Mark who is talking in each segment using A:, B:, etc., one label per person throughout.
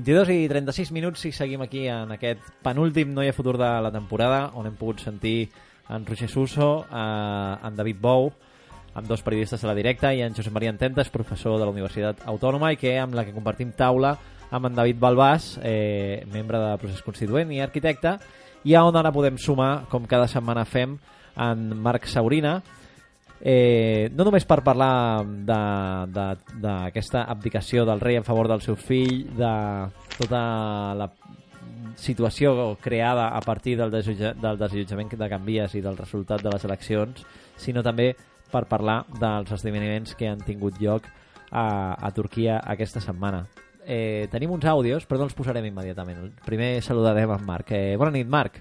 A: 22 i 36 minuts i seguim aquí en aquest penúltim No hi ha futur de la temporada on hem pogut sentir en Roger Suso, eh, en David Bou, amb dos periodistes a la directa i en Josep Maria Ententes, professor de la Universitat Autònoma i que amb la que compartim taula amb en David Balbàs, eh, membre de procés constituent i arquitecte, i a on ara podem sumar, com cada setmana fem, en Marc Saurina, eh, no només per parlar d'aquesta abdicació del rei en favor del seu fill, de tota la situació creada a partir del, del desallotjament de Canvies i del resultat de les eleccions, sinó també per parlar dels esdeveniments que han tingut lloc a, a Turquia aquesta setmana. Eh, tenim uns àudios, però no els posarem immediatament. Primer saludarem en Marc. Eh, bona nit, Marc.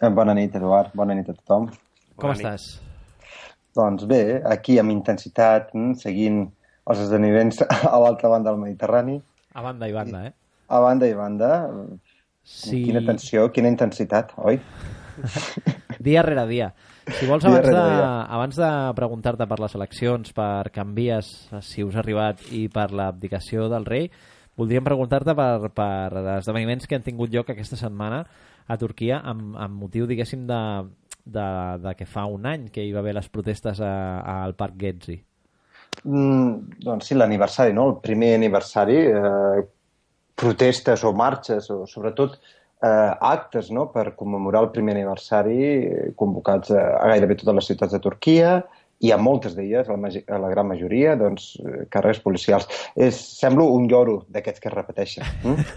B: Eh, bona nit, Eduard. Bona nit a tothom.
A: Com bona estàs?
B: Doncs bé, aquí amb intensitat, mm, seguint els esdeveniments a l'altra banda del Mediterrani.
A: A banda i banda, eh?
B: A banda i banda. Sí. Quina tensió, quina intensitat, oi?
A: dia rere dia. Si vols, abans de, abans de preguntar-te per les eleccions, per canvies, si us ha arribat, i per l'abdicació del rei, voldríem preguntar-te per, per esdeveniments que han tingut lloc aquesta setmana a Turquia amb, amb motiu, diguéssim, de, de, de que fa un any que hi va haver les protestes a, a, al Parc Getzi.
B: Mm, doncs sí, l'aniversari, no? El primer aniversari, eh, protestes o marxes, o sobretot eh, actes no? per commemorar el primer aniversari eh, convocats a, a gairebé totes les ciutats de Turquia i a moltes d'elles, la, la gran majoria, doncs, eh, càrregues policials. És, semblo un lloro d'aquests que es repeteixen. Mm?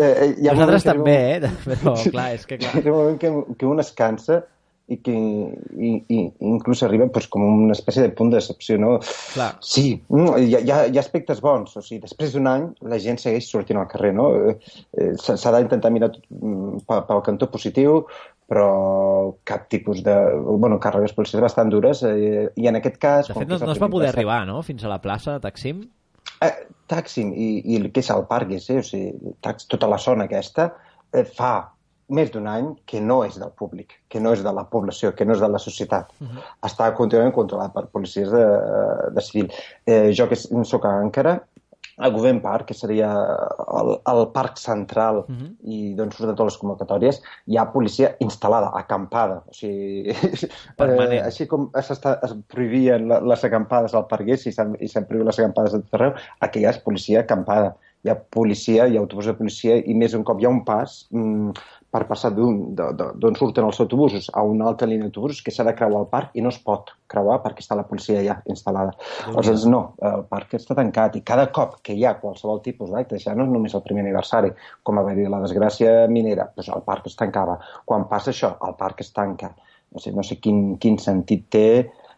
A: Eh, Nosaltres també, eh? Però, clar, és que clar...
B: Hi ha un moment que, que un es cansa i que i, i inclús arriba pues, com una espècie de punt de decepció, no?
A: Clar.
B: Sí, mm, hi ha, hi ha aspectes bons, o sigui, després d'un any la gent segueix sortint al carrer, no? Eh, eh, s'ha d'intentar mirar tot mm, pel cantó positiu, però cap tipus de... Bueno, càrregues policials bastant dures, eh, i en aquest cas...
A: De fet, no, no es va poder arribar, no?, fins a la plaça de Taksim?
B: Eh, Taksim i, i el que és el parc, eh? o sigui, tota la zona aquesta, eh, fa més d'un any que no és del públic, que no és de la població, que no és de la societat. Uh -huh. Està contínuament controlat per policies de, de civil. Eh, jo que soc a Ankara, a Govern Park, que seria el, el parc central uh -huh. i d'on surten totes les convocatòries, hi ha policia instal·lada, acampada. O sigui, eh, així com es prohibien les acampades al Pargués i s'han prohibit les acampades de tot arreu, aquí hi ha policia acampada. Hi ha policia, hi ha autobús de policia i més un cop hi ha un pas, mmm, per passar d'on surten els autobusos a una altra línia d'autobusos que s'ha de creuar el parc i no es pot creuar perquè està la policia ja instal·lada. Aleshores, no, el parc està tancat i cada cop que hi ha qualsevol tipus d'acte, ja no és només el primer aniversari, com va dir la desgràcia minera, doncs el parc es tancava. Quan passa això, el parc es tanca. No sé, no sé quin, quin sentit té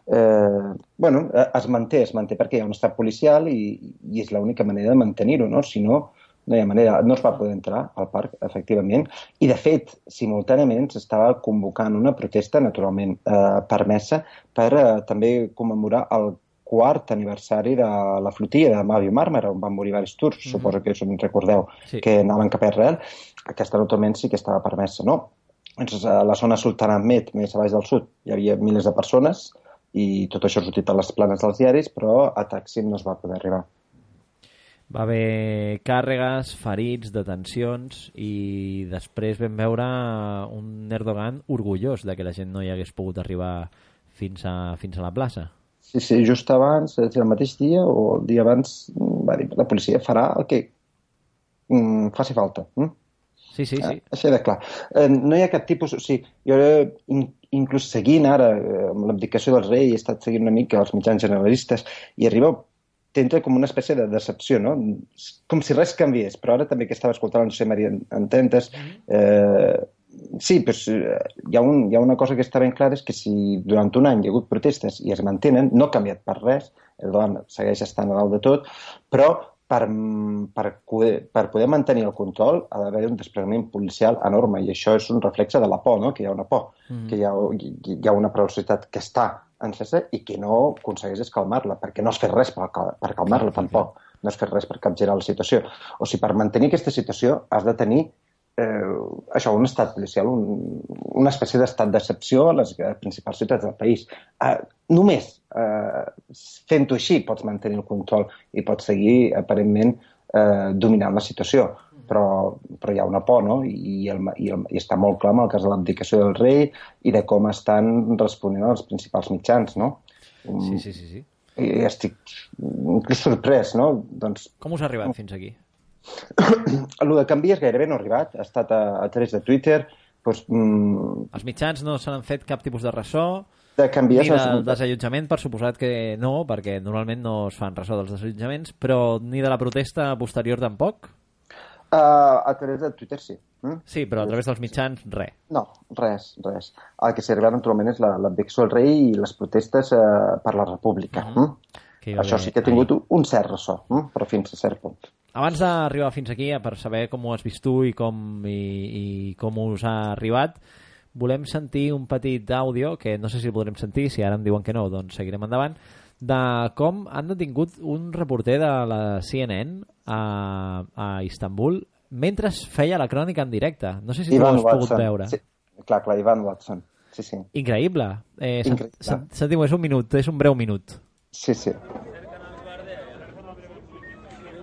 B: eh, bueno, es manté, es manté perquè hi ha un estat policial i, i és l'única manera de mantenir-ho, no? Si no, no hi ha manera, no es va poder entrar al parc, efectivament, i de fet, simultàniament s'estava convocant una protesta, naturalment eh, permesa, per eh, també commemorar el quart aniversari de la flotilla de Màvio Màrmara, on van morir diversos turcs, mm -hmm. suposo que us en recordeu, sí. que anaven cap a Israel. Aquesta naturalment sí que estava permesa, no? Doncs a la zona Sultanahmet, més a baix del sud, hi havia milers de persones, i tot això ha sortit a les planes dels diaris, però a Taksim no es va poder arribar
A: va haver càrregues, ferits, detencions i després vam veure un Erdogan orgullós de que la gent no hi hagués pogut arribar fins a, fins a la plaça.
B: Sí, sí, just abans, el mateix dia o el dia abans, va dir la policia farà el que mm, faci falta. Mm?
A: Sí, sí, sí.
B: Eh, així de clar. Eh, no hi ha cap tipus... O sigui, jo in, inclús seguint ara eh, amb l'abdicació del rei he estat seguint una mica els mitjans generalistes i arriba t'entra com una espècie de decepció, no? Com si res canviés, però ara també que estava escoltant no sé, Maria Ententes, eh, sí, pues, eh, hi, ha un, hi ha una cosa que està ben clara, és que si durant un any hi ha hagut protestes i es mantenen, no ha canviat per res, el Erdogan segueix estant a dalt de tot, però per, per, per poder mantenir el control ha d'haver un desplegament policial enorme i això és un reflexe de la por, no? que hi ha una por, mm. que hi ha, hi ha una velocitat que està encesa i que no aconsegueix escalmar-la, perquè no has fet res per, per calmar-la tampoc, no has fet res per capgirar la situació. O sigui, per mantenir aquesta situació has de tenir eh, això, un estat policial, un, una espècie d'estat d'excepció a les principals ciutats del país. Eh, només eh, fent-ho així pots mantenir el control i pots seguir, aparentment, eh, dominant la situació. Però, però hi ha una por, no? I, el, i, el, i està molt clar en el cas de l'abdicació del rei i de com estan responent els principals mitjans, no?
A: Sí, sí, sí. sí.
B: I estic inclús sorprès, no? Doncs,
A: Com us ha arribat fins aquí?
B: el de canvies gairebé no ha arribat, ha estat a, a través de Twitter, doncs, mm,
A: Els mitjans no s'han fet cap tipus de ressò,
B: de
A: ni
B: canvies...
A: del desallotjament, per suposat que no, perquè normalment no es fan ressò dels desallotjaments, però ni de la protesta posterior tampoc?
B: Uh, a través de Twitter sí. Mm?
A: Sí, però a través dels mitjans, res.
B: No, res, res. El que arribat naturalment és la- l'abdicció del rei i les protestes uh, per la república. Mm
A: Que hi va
B: Això sí que ha tingut un, un cert ressò, mm? però fins a cert punt.
A: Abans d'arribar fins aquí, per saber com ho has vist tu i com, i, i com us ha arribat, volem sentir un petit àudio, que no sé si el podrem sentir, si ara em diuen que no, doncs seguirem endavant, de com han detingut un reporter de la CNN a, a Istanbul mentre es feia la crònica en directe. No sé si tu ho has pogut veure.
B: Sí, clar, clar, Ivan Watson. Sí, sí.
A: Increïble. Eh,
B: Increïble.
A: sent- Sentiu, és un minut, és un breu minut.
B: Sí, sí.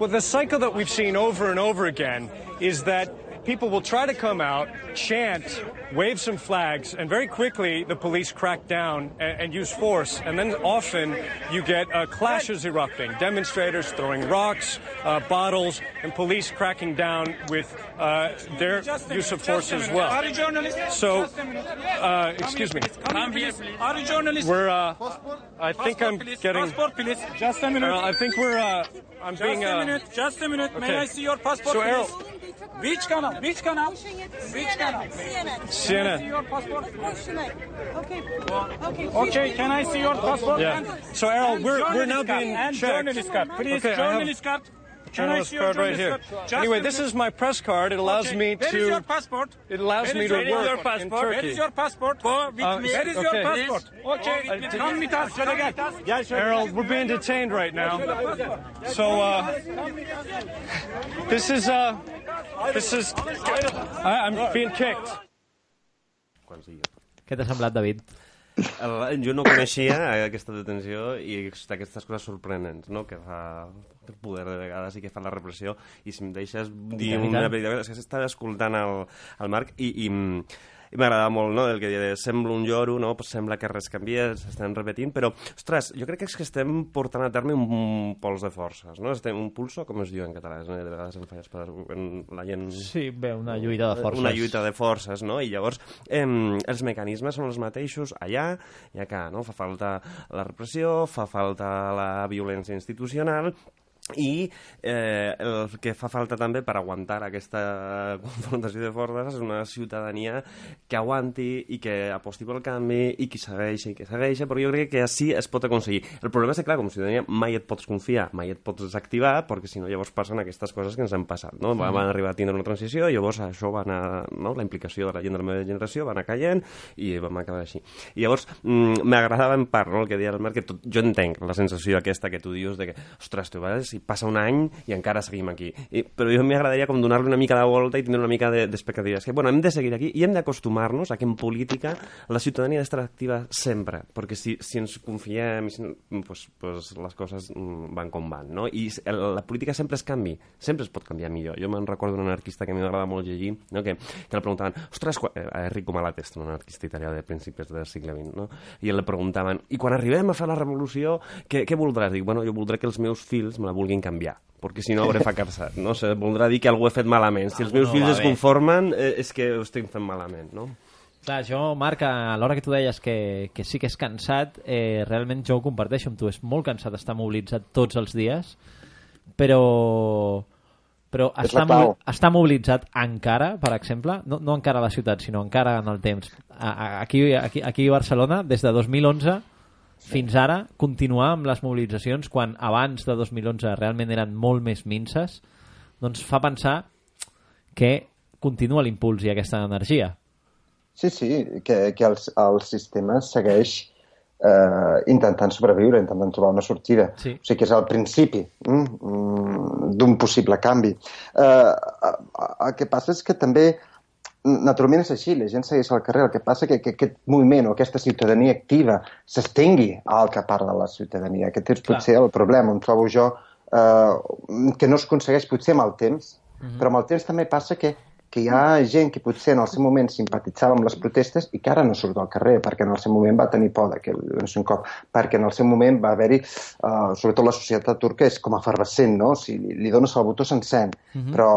C: Well, the cycle that we've seen over and over again is that people will try to come out, chant, wave some flags, and very quickly the police crack down and, and use force. And then often you get uh, clashes erupting, demonstrators throwing rocks, uh, bottles, and police cracking down with uh, their use of force as well.
D: Are you?
C: So,
D: Just a
C: uh, excuse me.
D: Come here, please. Are you journalists?
C: We're, uh, I think I'm getting.
D: Passport, please. Just a minute.
C: I think we're. Uh, I'm
D: Just
C: being.
D: a
C: Uh,
D: minute. Just a minute. May. I see your passport,
C: So, Errol-
D: please? Which canal? Which canal? Which canal?
E: CNN.
D: See
C: CNN.
D: your passport?
E: Okay. Okay.
D: Okay, can I see your passport?
C: Yeah.
D: And-
C: So, Errol, we're- we're now being
D: and
C: checked.
D: journalist card. Please,
C: Okay, I have-
D: journalist card. Can I
C: journalist
D: see your
C: card right here.
D: card?
C: Anyway, this is my press card. It allows
D: Okay.
C: me
D: Where is your passport?
C: It allows
D: Where
C: me to
D: your-
C: work
D: your
C: in
D: passport? Where
C: Turkey.
D: is your passport? Go with
C: Uh,
D: me. Where is your
C: okay.
D: passport? Okay, come with us. Şöyle gel. Gel şöyle.
C: Errol, we're being detained right now. So, uh, this is, uh, this is, I, I'm being kicked.
A: Què t'ha semblat, David?
F: Jo no coneixia aquesta detenció i aquestes coses sorprenents no? que fa el poder de vegades i que fa la repressió i si em deixes dir una veritat és que estava escoltant el, el Marc i, i, i m'agradava molt no? el que deia, sembla un lloro no? pues sembla que res canvia, s'estan repetint però, ostres, jo crec que és que estem portant a terme un pols de forces no? estem un pulso, com es diu en català no? de vegades em falles per la gent
A: Sí, bé, una lluita de forces.
F: una lluita de forces, no? I llavors eh, els mecanismes són els mateixos allà i acá, no? Fa falta la repressió, fa falta la violència institucional i eh, el que fa falta també per aguantar aquesta confrontació de forces és una ciutadania que aguanti i que aposti pel canvi i que segueixi, que segueixi, però jo crec que així es pot aconseguir. El problema és que, clar, com a ciutadania mai et pots confiar, mai et pots desactivar, perquè si no llavors passen aquestes coses que ens han passat, no? Van arribar a tindre una transició i llavors això va anar, no? la implicació de la gent de la meva generació va anar caient i vam acabar així. I llavors mm, m'agradava en part no? el que deia el Marc, que tot, jo entenc la sensació aquesta que tu dius de que, ostres, tu vas i passa un any i encara seguim aquí. I, però jo m'agradaria com donar-li una mica de volta i tindre una mica de- d'expectativa. És que, bueno, hem de seguir aquí i hem d'acostumar-nos a que en política la ciutadania ha d'estar activa sempre, perquè si, si ens confiem, si, pues, pues les coses mm, van com van, no? I el, la política sempre es canvi, sempre es pot canviar millor. Jo me'n recordo d'un anarquista que m'agrada molt llegir, no? que, que le preguntaven, ostres, quan... eh, Enrico Malatesta, un anarquista italià de principis del segle XX, no? i el preguntaven, i quan arribem a fer la revolució, què, què voldràs? Dic, bueno, jo voldré que els meus fills me la vulguin canviar perquè si no hauré fracassat, no? Sigui, voldrà dir que algú he fet malament. Si els meus
A: no
F: fills es conformen, eh, és que ho estic fent malament, no?
A: Clar, jo, Marc, a l'hora que tu deies que, que sí que és cansat, eh, realment jo ho comparteixo amb tu. És molt cansat estar mobilitzat tots els dies, però però
B: És
A: està, mo- està mobilitzat encara, per exemple, no, no encara a la ciutat, sinó encara en el temps. A, a, aquí, aquí, aquí a Barcelona, des de 2011 fins ara, continuar amb les mobilitzacions quan abans de 2011 realment eren molt més minces, doncs fa pensar que continua l'impuls i aquesta energia.
B: Sí, sí, que, que el, el sistema segueix eh, intentant sobreviure, intentant trobar una sortida.
A: Sí.
B: O sigui que és el principi mm, mm, d'un possible canvi. Eh, eh, el que passa és que també naturalment és així, la gent segueix al carrer, el que passa que, que aquest moviment o aquesta ciutadania activa s'estengui a altra part de la ciutadania. Aquest és
A: Clar.
B: potser el problema on trobo jo eh, que no es aconsegueix potser amb el temps, uh -huh. però amb el temps també passa que que hi ha gent que potser en el seu moment simpatitzava amb les protestes i que ara no surt al carrer, perquè en el seu moment va tenir por de que no sé un cop, perquè en el seu moment va haver-hi, uh, sobretot la societat turca és com efervescent, no? Si li, li dones el botó s'encén, uh -huh. però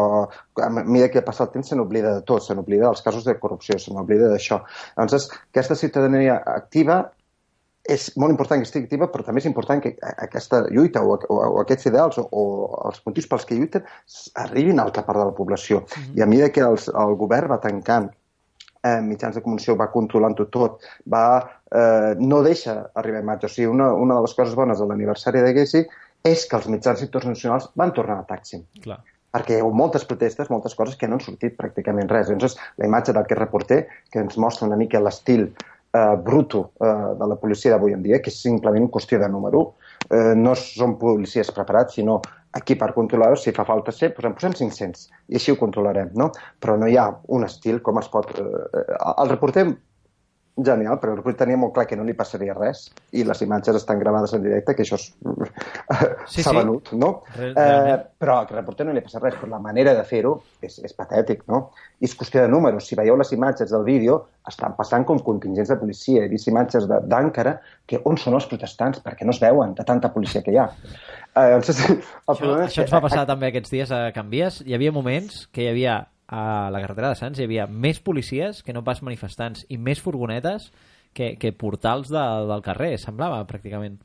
B: a mesura que passa el temps se n'oblida de tot, se n'oblida dels casos de corrupció, se n'oblida d'això. Llavors, aquesta ciutadania activa és molt important que estigui activa, però també és important que aquesta lluita o, o, o aquests ideals o, o els motius pels que lluiten arribin a altra part de la població. Mm -hmm. I a mesura que els, el govern va tancant eh, mitjans de comunicació, va controlant-ho tot, va, eh, no deixa arribar imatge. O sigui, una, una de les coses bones de l'aniversari de Gessi és que els mitjans internacionals van tornar a Tàxim.
A: Clar
B: perquè hi ha moltes protestes, moltes coses que no han sortit pràcticament res. Llavors, la imatge d'aquest reporter, que ens mostra una mica l'estil eh, bruto eh, de la policia d'avui en dia, que és simplement qüestió de número. Eh, no són policies preparats, sinó aquí per controlar-ho, si fa falta ser, posem, posem 500 i així ho controlarem, no? Però no hi ha un estil com es pot... Eh, el reporter genial, però el tenia molt clar que no li passaria res i les imatges estan gravades en directe, que això s'ha
A: sí, sí.
B: venut, no? Eh, però al reporter no li passa res, però la manera de fer-ho és, és patètic, no? I és qüestió de números. Si veieu les imatges del vídeo, estan passant com contingents de policia. He vist imatges d'Àncara que on són els protestants? Perquè no es veuen de tanta policia que hi ha.
A: Eh, doncs, el això, això ens va passar també aquests dies a Canvies. Hi havia moments que hi havia a la carretera de Sants hi havia més policies que no pas manifestants i més furgonetes que, que portals de, del carrer, semblava, pràcticament.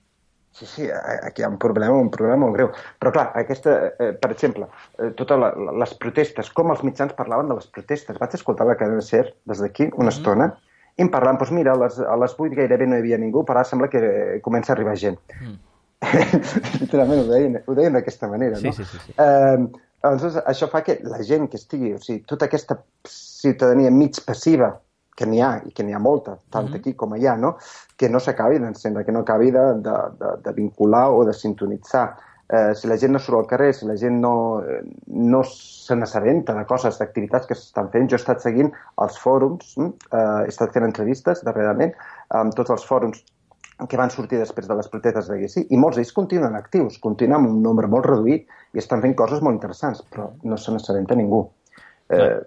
B: Sí, sí, aquí hi ha un problema, un problema molt greu. Però clar, aquesta, eh, per exemple, eh, totes les protestes, com els mitjans parlaven de les protestes. Vaig escoltar la cadena SER des d'aquí una mm -hmm. estona i em parlant, doncs mira, a les, a les 8 gairebé no hi havia ningú, però ara sembla que comença a arribar gent. Mm. Literalment ho deien, ho deien d'aquesta manera,
A: sí,
B: no?
A: Sí, sí, sí.
B: Eh, Aleshores, això fa que la gent que estigui, o sigui, tota aquesta ciutadania mig passiva que n'hi ha, i que n'hi ha molta, tant mm -hmm. aquí com allà, no? que no s'acabi d'encendre, que no acabi de, de, de, de vincular o de sintonitzar. Eh, si la gent no surt al carrer, si la gent no, no se n'assabenta de coses, d'activitats que s'estan fent, jo he estat seguint els fòrums, hm? eh, he estat fent entrevistes darrerament amb tots els fòrums que van sortir després de les protestes de Gessi, i molts d'ells continuen actius, continuen amb un nombre molt reduït i estan fent coses molt interessants, però no se n'assabenta ningú. Eh,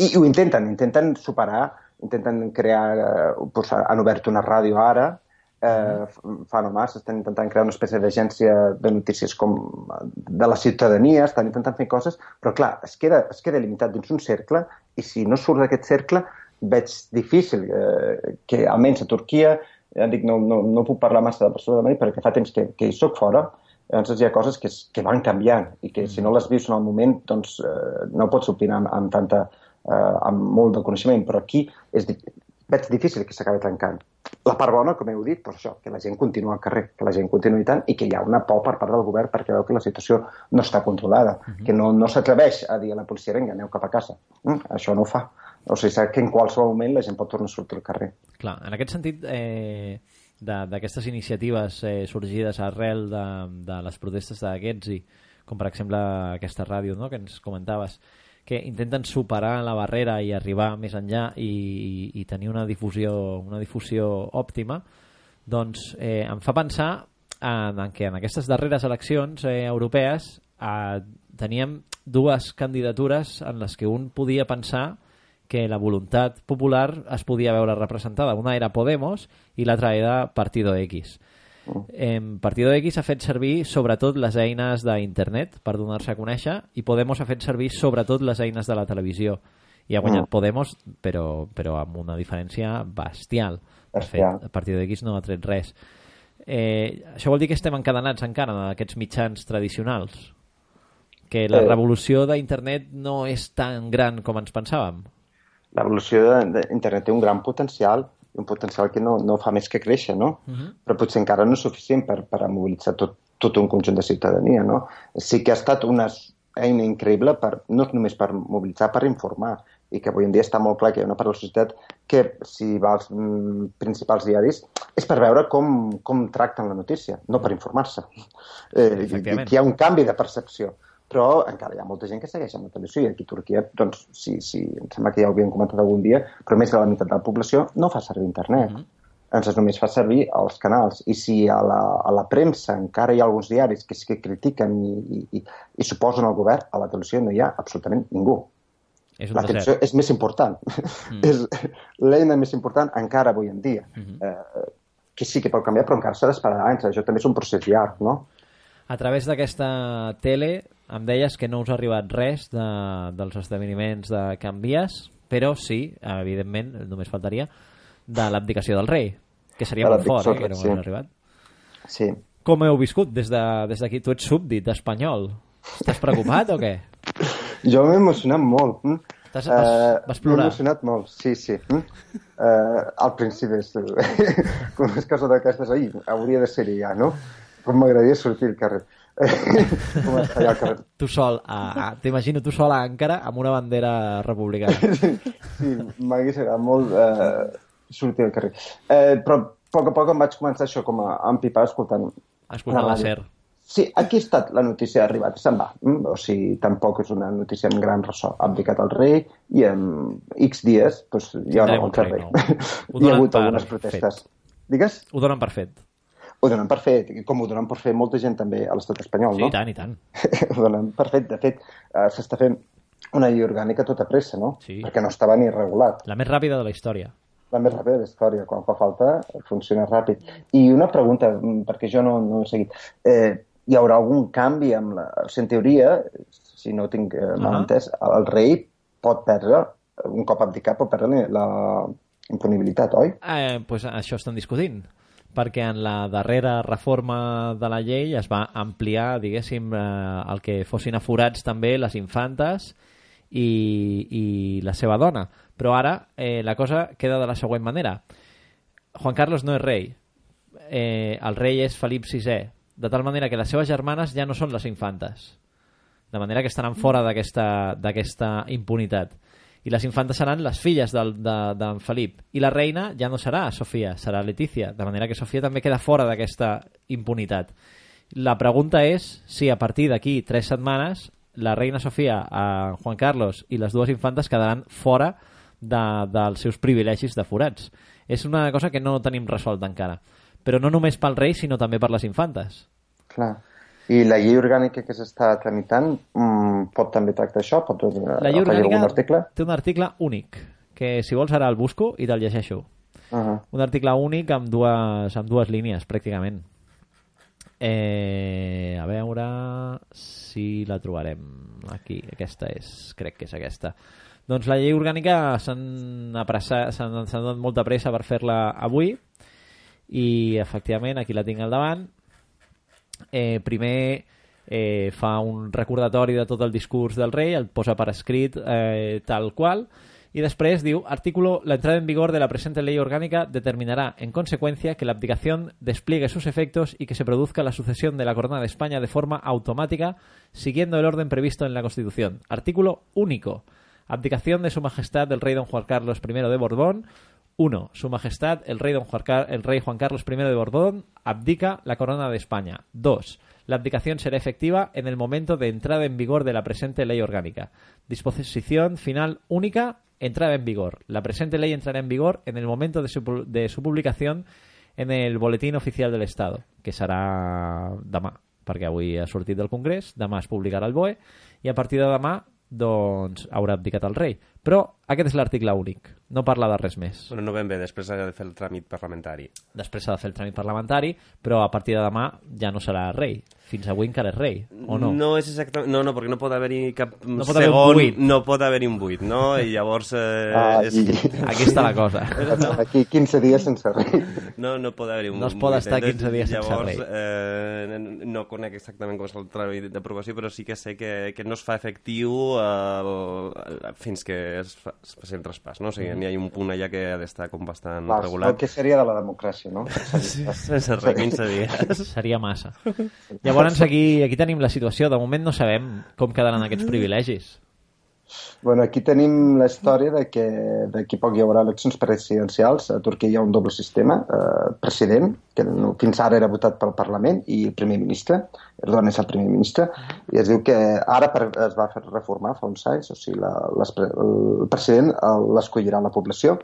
B: i, I ho intenten, intenten superar, intenten crear... Eh, doncs han obert una ràdio ara, eh, fa no massa, estan intentant crear una espècie d'agència de notícies com de la ciutadania, estan intentant fer coses, però clar, es queda, es queda limitat dins un cercle i si no surt d'aquest cercle veig difícil eh, que almenys a Turquia ja dic, no, no, no puc parlar massa de Barcelona de perquè fa temps que, que hi soc fora, llavors hi ha coses que, que van canviant i que si no les vius en el moment doncs eh, no pots opinar amb, amb, tanta, eh, amb molt de coneixement, però aquí és, veig difícil que s'acabi tancant. La part bona, com heu dit, per això, que la gent continua al carrer, que la gent continua tant i que hi ha una por per part del govern perquè veu que la situació no està controlada, uh -huh. que no, no s'atreveix a dir a la policia, vinga, aneu cap a casa. Mm, això no ho fa. O sigui, sap que en qualsevol moment la gent pot tornar a sortir al carrer.
A: Clar, en aquest sentit, eh, d'aquestes iniciatives eh, sorgides arrel de, de les protestes d'aquests i com per exemple aquesta ràdio no?, que ens comentaves, que intenten superar la barrera i arribar més enllà i, i, i tenir una difusió, una difusió òptima, doncs eh, em fa pensar en, en que en aquestes darreres eleccions eh, europees eh, teníem dues candidatures en les que un podia pensar que la voluntat popular es podia veure representada. Una era Podemos i l'altra era Partido X. Eh, Partido X ha fet servir sobretot les eines d'internet per donar-se a conèixer i Podemos ha fet servir sobretot les eines de la televisió. I ha guanyat mm. Podemos, però, però amb una diferència bestial. De fet, Partido X no ha tret res. Eh, això vol dir que estem encadenats encara en aquests mitjans tradicionals? Que la eh. revolució d'internet no és tan gran com ens pensàvem?
B: L'evolució d'internet té un gran potencial un potencial que no, no fa més que créixer, no? Uh -huh. Però potser encara no és suficient per, per mobilitzar tot, tot un conjunt de ciutadania, no? Sí que ha estat una eina increïble per, no només per mobilitzar, per informar, i que avui en dia està molt clar que hi ha una part de la societat que, si va als mm, principals diaris, és per veure com, com tracten la notícia, no per informar-se. Eh, i, i que hi ha un canvi de percepció però encara hi ha molta gent que segueix amb la televisió i aquí a Turquia, doncs, sí, sí, em sembla que ja ho havíem comentat algun dia, però més de la meitat de la població no fa servir internet. Mm -hmm. només fa servir els canals. I si a la, a la premsa encara hi ha alguns diaris que sí que critiquen i, i, i, i suposen el govern, a la televisió no hi ha absolutament ningú.
A: És un
B: La televisió és més important. Mm. és l'eina més important encara avui en dia. Mm -hmm. eh, que sí que pot canviar, però encara s'ha d'esperar anys. Això també és un procés llarg, no?
A: A través d'aquesta tele em deies que no us ha arribat res de, dels esdeveniments de Canvies, però sí, evidentment, només faltaria, de l'abdicació del rei, que seria
B: De
A: molt fort, eh, que no
B: sí.
A: arribat.
B: Sí.
A: Com heu viscut des de- des d'aquí? tu ets súbdit espanyol. Estàs preocupat o què?
B: Jo m'he emocionat molt. Mm?
A: T'has- vas- vas plorar?
B: M'he emocionat molt, sí, sí. Mm? Uh, al principi, és, com unes coses d'aquestes, ahir hauria de ser ja, no? Com m'agradaria sortir al carrer. com allà al carrer.
A: Tu sol, a, t'imagino tu sol a amb una bandera republicana.
B: Sí, m'hagués agradat molt uh, sortir al carrer. Uh, però a poc a poc em vaig començar això com a empipar escoltant
A: Escoltant la. SER.
B: Sí, aquí ha estat la notícia, ha arribat, se'n va. Mm? O sigui, tampoc és una notícia amb gran ressò. Ha abdicat el rei i en X dies doncs, hi ha un
A: un rei. Ho
B: Hi ha hagut algunes protestes. Digues?
A: Ho donen per fet.
B: Ho donen per fet, com ho donen per fet molta gent també a l'estat espanyol,
A: Sí,
B: no?
A: i tant, i tant.
B: ho donen per fet. De fet, eh, s'està fent una llei orgànica tota pressa, no?
A: Sí.
B: Perquè no estava ni regulat.
A: La més ràpida de la història.
B: La més ràpida de la història. Quan fa falta, funciona ràpid. I una pregunta, mm, perquè jo no, no he seguit. Eh, hi haurà algun canvi amb la... O sigui, en teoria, si no tinc eh, mal
A: Ah.
B: entès, el rei pot perdre, un cop abdicat, pot perdre la impunibilitat, oi?
A: Eh, pues això estan discutint perquè en la darrera reforma de la llei es va ampliar, diguéssim, eh, el que fossin aforats també les infantes i, i la seva dona. Però ara eh, la cosa queda de la següent manera. Juan Carlos no és rei. Eh, el rei és Felip VI, de tal manera que les seves germanes ja no són les infantes. De manera que estaran fora d'aquesta impunitat. I les infantes seran les filles d'en de, d'en Felip. I la reina ja no serà Sofia, serà Letícia. De manera que Sofia també queda fora d'aquesta impunitat. La pregunta és si a partir d'aquí tres setmanes la reina Sofia, a Juan Carlos i les dues infantes quedaran fora de, dels seus privilegis de forats. És una cosa que no tenim resolt encara. Però no només pel rei, sinó també per les infantes.
B: Clar. I la llei orgànica que s'està tramitant mm, pot també tractar això? Pot
A: La llei orgànica
B: article?
A: té un article únic, que si vols ara el busco i te'l llegeixo.
B: Uh -huh.
A: Un article únic amb dues, amb dues línies, pràcticament. Eh, a veure si la trobarem aquí. Aquesta és, crec que és aquesta. Doncs la llei orgànica s'han donat molta pressa per fer-la avui i efectivament aquí la tinc al davant eh, eh, fa un recordatori de tot el discurs del rei, el posa per escrit eh, tal qual, y después diu, artículo, la entrada en vigor de la presente ley orgánica determinará, en consecuencia, que la abdicación despliegue sus efectos y que se produzca la sucesión de la corona de España de forma automática, siguiendo el orden previsto en la Constitución. Artículo único. Abdicación de su majestad el rey don Juan Carlos I de Borbón. 1. Su majestad el rey, don Juan, el rey Juan Carlos I de Borbón abdica la corona de España. 2. La abdicación será efectiva en el momento de entrada en vigor de la presente ley orgánica. Disposición final única, entrada en vigor. La presente ley entrará en vigor en el momento de su, de su publicación en el Boletín Oficial del Estado, que serà demà, perquè avui ha sortit del Congrés, demà es publicarà el BOE, i a partir de demà doncs haurà abdicat el rei. Però aquest és l'article únic, no parla de res més.
F: Bueno, no ben bé, després ha de fer el tràmit parlamentari.
A: Després s'ha de fer el tràmit parlamentari, però a partir de demà ja no serà rei. Fins avui encara és rei, o no?
F: No és exactament... No, no, perquè no pot haver-hi cap
A: No pot haver un
F: segon...
A: buit.
F: No pot haver-hi un buit, no? I llavors... Eh,
B: Ah,
F: és...
B: i...
A: Aquí està la cosa.
B: Aquí 15 dies sense rei.
F: No, no pot haver-hi un
A: No es pot
F: buit.
A: estar
F: Entonces,
A: 15 dies sense
F: llavors,
A: rei.
F: Eh, no conec exactament com és el tràmit d'aprovació, però sí que sé que, que no es fa efectiu el, fins que es, fa, es faci el traspàs, no? O sigui, n'hi ha un punt allà que ha d'estar com bastant
B: Clar, el
F: regulat.
B: que seria de la democràcia, no?
F: Sí, sense res, 15 dies.
A: Seria massa. Llavors aquí, aquí tenim la situació. De moment no sabem com quedaran aquests privilegis.
B: Bueno, aquí tenim la història de que d'aquí poc hi haurà eleccions presidencials. A Turquia hi ha un doble sistema. Eh, president, que no, fins ara era votat pel Parlament, i el primer ministre. Erdogan és el primer ministre. I es diu que ara per, es va fer reformar fa uns anys, o sigui, la, les, el president l'escollirà la població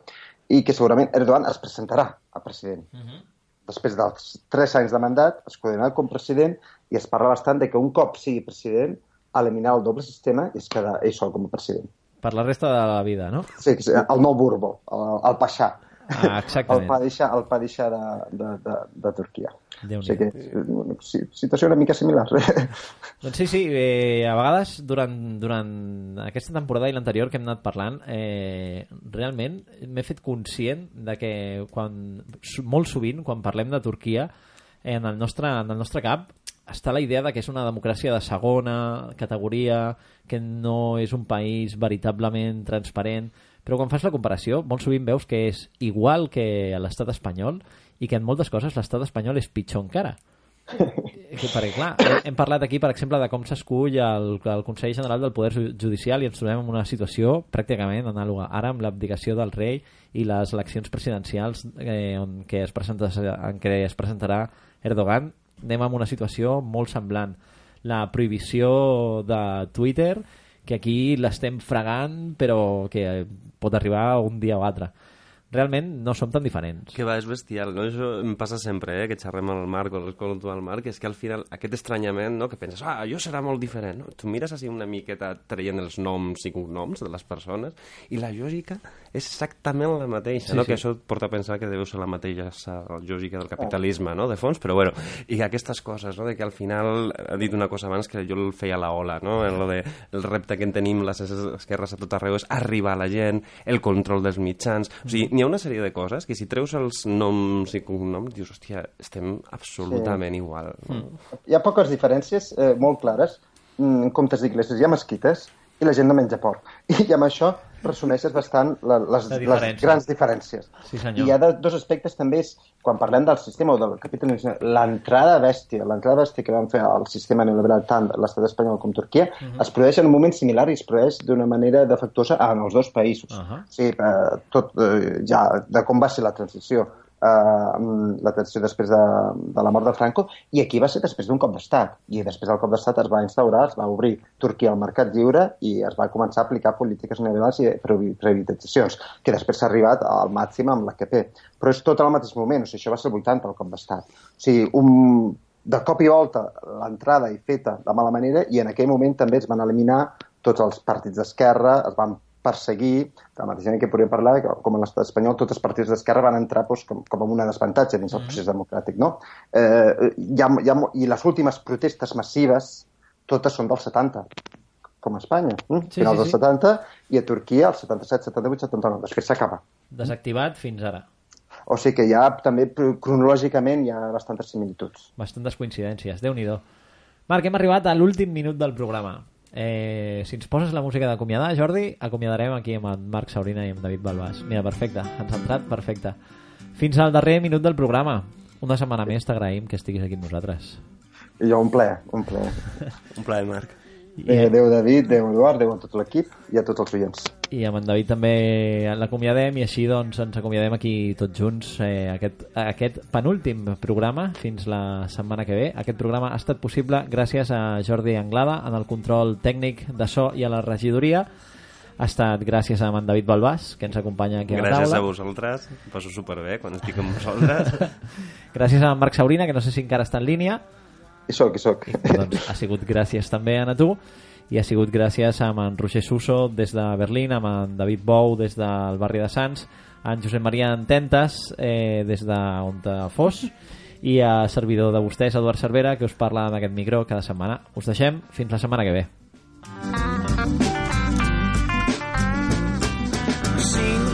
B: i que segurament Erdogan es presentarà a president. Uh -huh. Després dels tres anys de mandat, es coordinarà com president i es parla bastant de que un cop sigui president, eliminar el doble sistema i es queda ell sol com a president.
A: Per la resta de la vida, no?
B: Sí, sí el nou Borbó, el, el Paixà.
A: Ah, exactament.
B: El Padishah, el Padishah de, de, de, de Turquia.
A: déu
B: O sigui que, sí, situació una mica similar.
A: Doncs sí, sí, eh, a vegades durant, durant aquesta temporada i l'anterior que hem anat parlant, eh, realment m'he fet conscient de que quan, molt sovint, quan parlem de Turquia, en el nostre, en el nostre cap està la idea de que és una democràcia de segona categoria, que no és un país veritablement transparent, però quan fas la comparació, molt sovint veus que és igual que a l'estat espanyol i que en moltes coses l'estat espanyol és pitjor encara. Que, perquè, clar, hem parlat aquí, per exemple, de com s'escull el, el Consell General del Poder Ju- Judicial i ens trobem en una situació pràcticament anàloga. Ara, amb l'abdicació del rei i les eleccions presidencials eh, on que es presenta, en què es presentarà Erdogan, anem en una situació molt semblant. La prohibició de Twitter, que aquí l'estem fregant, però que pot arribar un dia o altre. Realment no som tan diferents.
F: Que va, és bestial, no? Això em passa sempre, eh? que xerrem al Marc o l'escolto al Marc, és que al final aquest estranyament, no? que penses, ah, jo serà molt diferent, no? Tu mires així una miqueta traient els noms i cognoms de les persones i la lògica és exactament la mateixa,
A: Sí,
F: no?
A: sí.
F: Que això et porta a pensar que deu ser la mateixa lògica del capitalisme, no? De fons, però bueno, i aquestes coses, no? De que al final, ha dit una cosa abans que jo el feia a la ola, no? En lo de, el repte que en tenim les esquerres a tot arreu és arribar a la gent, el control dels mitjans... O sigui, n'hi ha una sèrie de coses que si treus els noms i cognoms dius, hòstia, estem absolutament sí. igual. No?
B: Hi ha poques diferències eh, molt clares. Mm, En comptes d'iglesias hi ha mesquites i la gent no menja porc. I amb això resumeixes bastant la, les,
A: La
B: les grans diferències.
A: Sí, senyor.
B: I hi ha de, dos aspectes també, és, quan parlem del sistema o del capitalisme, l'entrada bèstia, l'entrada bèstia que van fer al sistema neoliberal tant l'estat espanyol com Turquia,
A: Mhm.
B: es produeix en un moment similar i es produeix d'una manera defectuosa en els dos països.
A: Ahà.
B: Sí, eh, tot eh, ja de com va ser la transició la transició després de, de la mort de Franco, i aquí va ser després d'un cop d'estat. I després del cop d'estat es va instaurar, es va obrir Turquia al mercat lliure i es va començar a aplicar polítiques neoliberals i privatitzacions, que després s'ha arribat al màxim amb l'AKP. Però és tot al mateix moment, o sigui, això va ser el 80, el cop d'estat. O sigui, un, de cop i volta l'entrada i feta de mala manera i en aquell moment també es van eliminar tots els partits d'esquerra, es van perseguir, de la mateixa manera que podríem parlar, que com a l'estat espanyol tots els partits d'esquerra van entrar doncs, com, com amb una desavantatge dins el procés democràtic. No? Eh, hi ha, hi ha, I les últimes protestes massives totes són del 70, com a Espanya, eh?
A: Sí,
B: finals
A: sí, sí.
B: 70, i a Turquia el 77, 78, 79, després s'acaba.
A: Desactivat fins ara.
B: O sigui que ja també pr- cronològicament hi ha bastantes similituds.
A: Bastantes coincidències, déu nhi Marc, hem arribat a l'últim minut del programa. Eh, si ens poses la música d'acomiadar, Jordi, acomiadarem aquí amb en Marc Saurina i amb David Balbàs. Mira, perfecte, ens ha entrat perfecte. Fins al darrer minut del programa. Una setmana més t'agraïm que estiguis aquí amb nosaltres.
B: I jo un ple, un ple.
F: Un plaer, Marc.
B: Bé, Déu David, Déu Eduard, Déu a tot l'equip i a tots els oients.
A: I amb en David també l'acomiadem i així doncs ens acomiadem aquí tots junts eh, aquest, aquest penúltim programa fins la setmana que ve. Aquest programa ha estat possible gràcies a Jordi Anglada en el control tècnic de so i a la regidoria. Ha estat gràcies a en David Balbàs, que ens acompanya aquí a la
F: Gràcies
A: taula.
F: a vosaltres, em passo superbé quan estic amb vosaltres.
A: Gràcies a en Marc Saurina, que no sé si encara està en línia.
B: I soc, i soc.
A: doncs ha sigut gràcies també a tu i ha sigut gràcies a en Roger Suso des de Berlín, amb en David Bou des del barri de Sants, a en Josep Maria Ententes eh, des de on te fos i a servidor de vostès, Eduard Cervera, que us parla en aquest micro cada setmana. Us deixem fins la setmana que ve.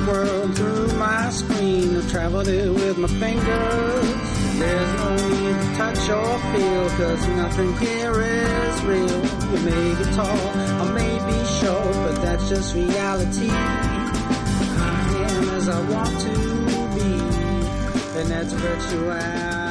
G: World through my screen. I've traveled it with my fingers. There's no to touch or feel, cause nothing here is real. You may be tall, I may be short, but that's just reality. I am as I want to be, and that's virtuality.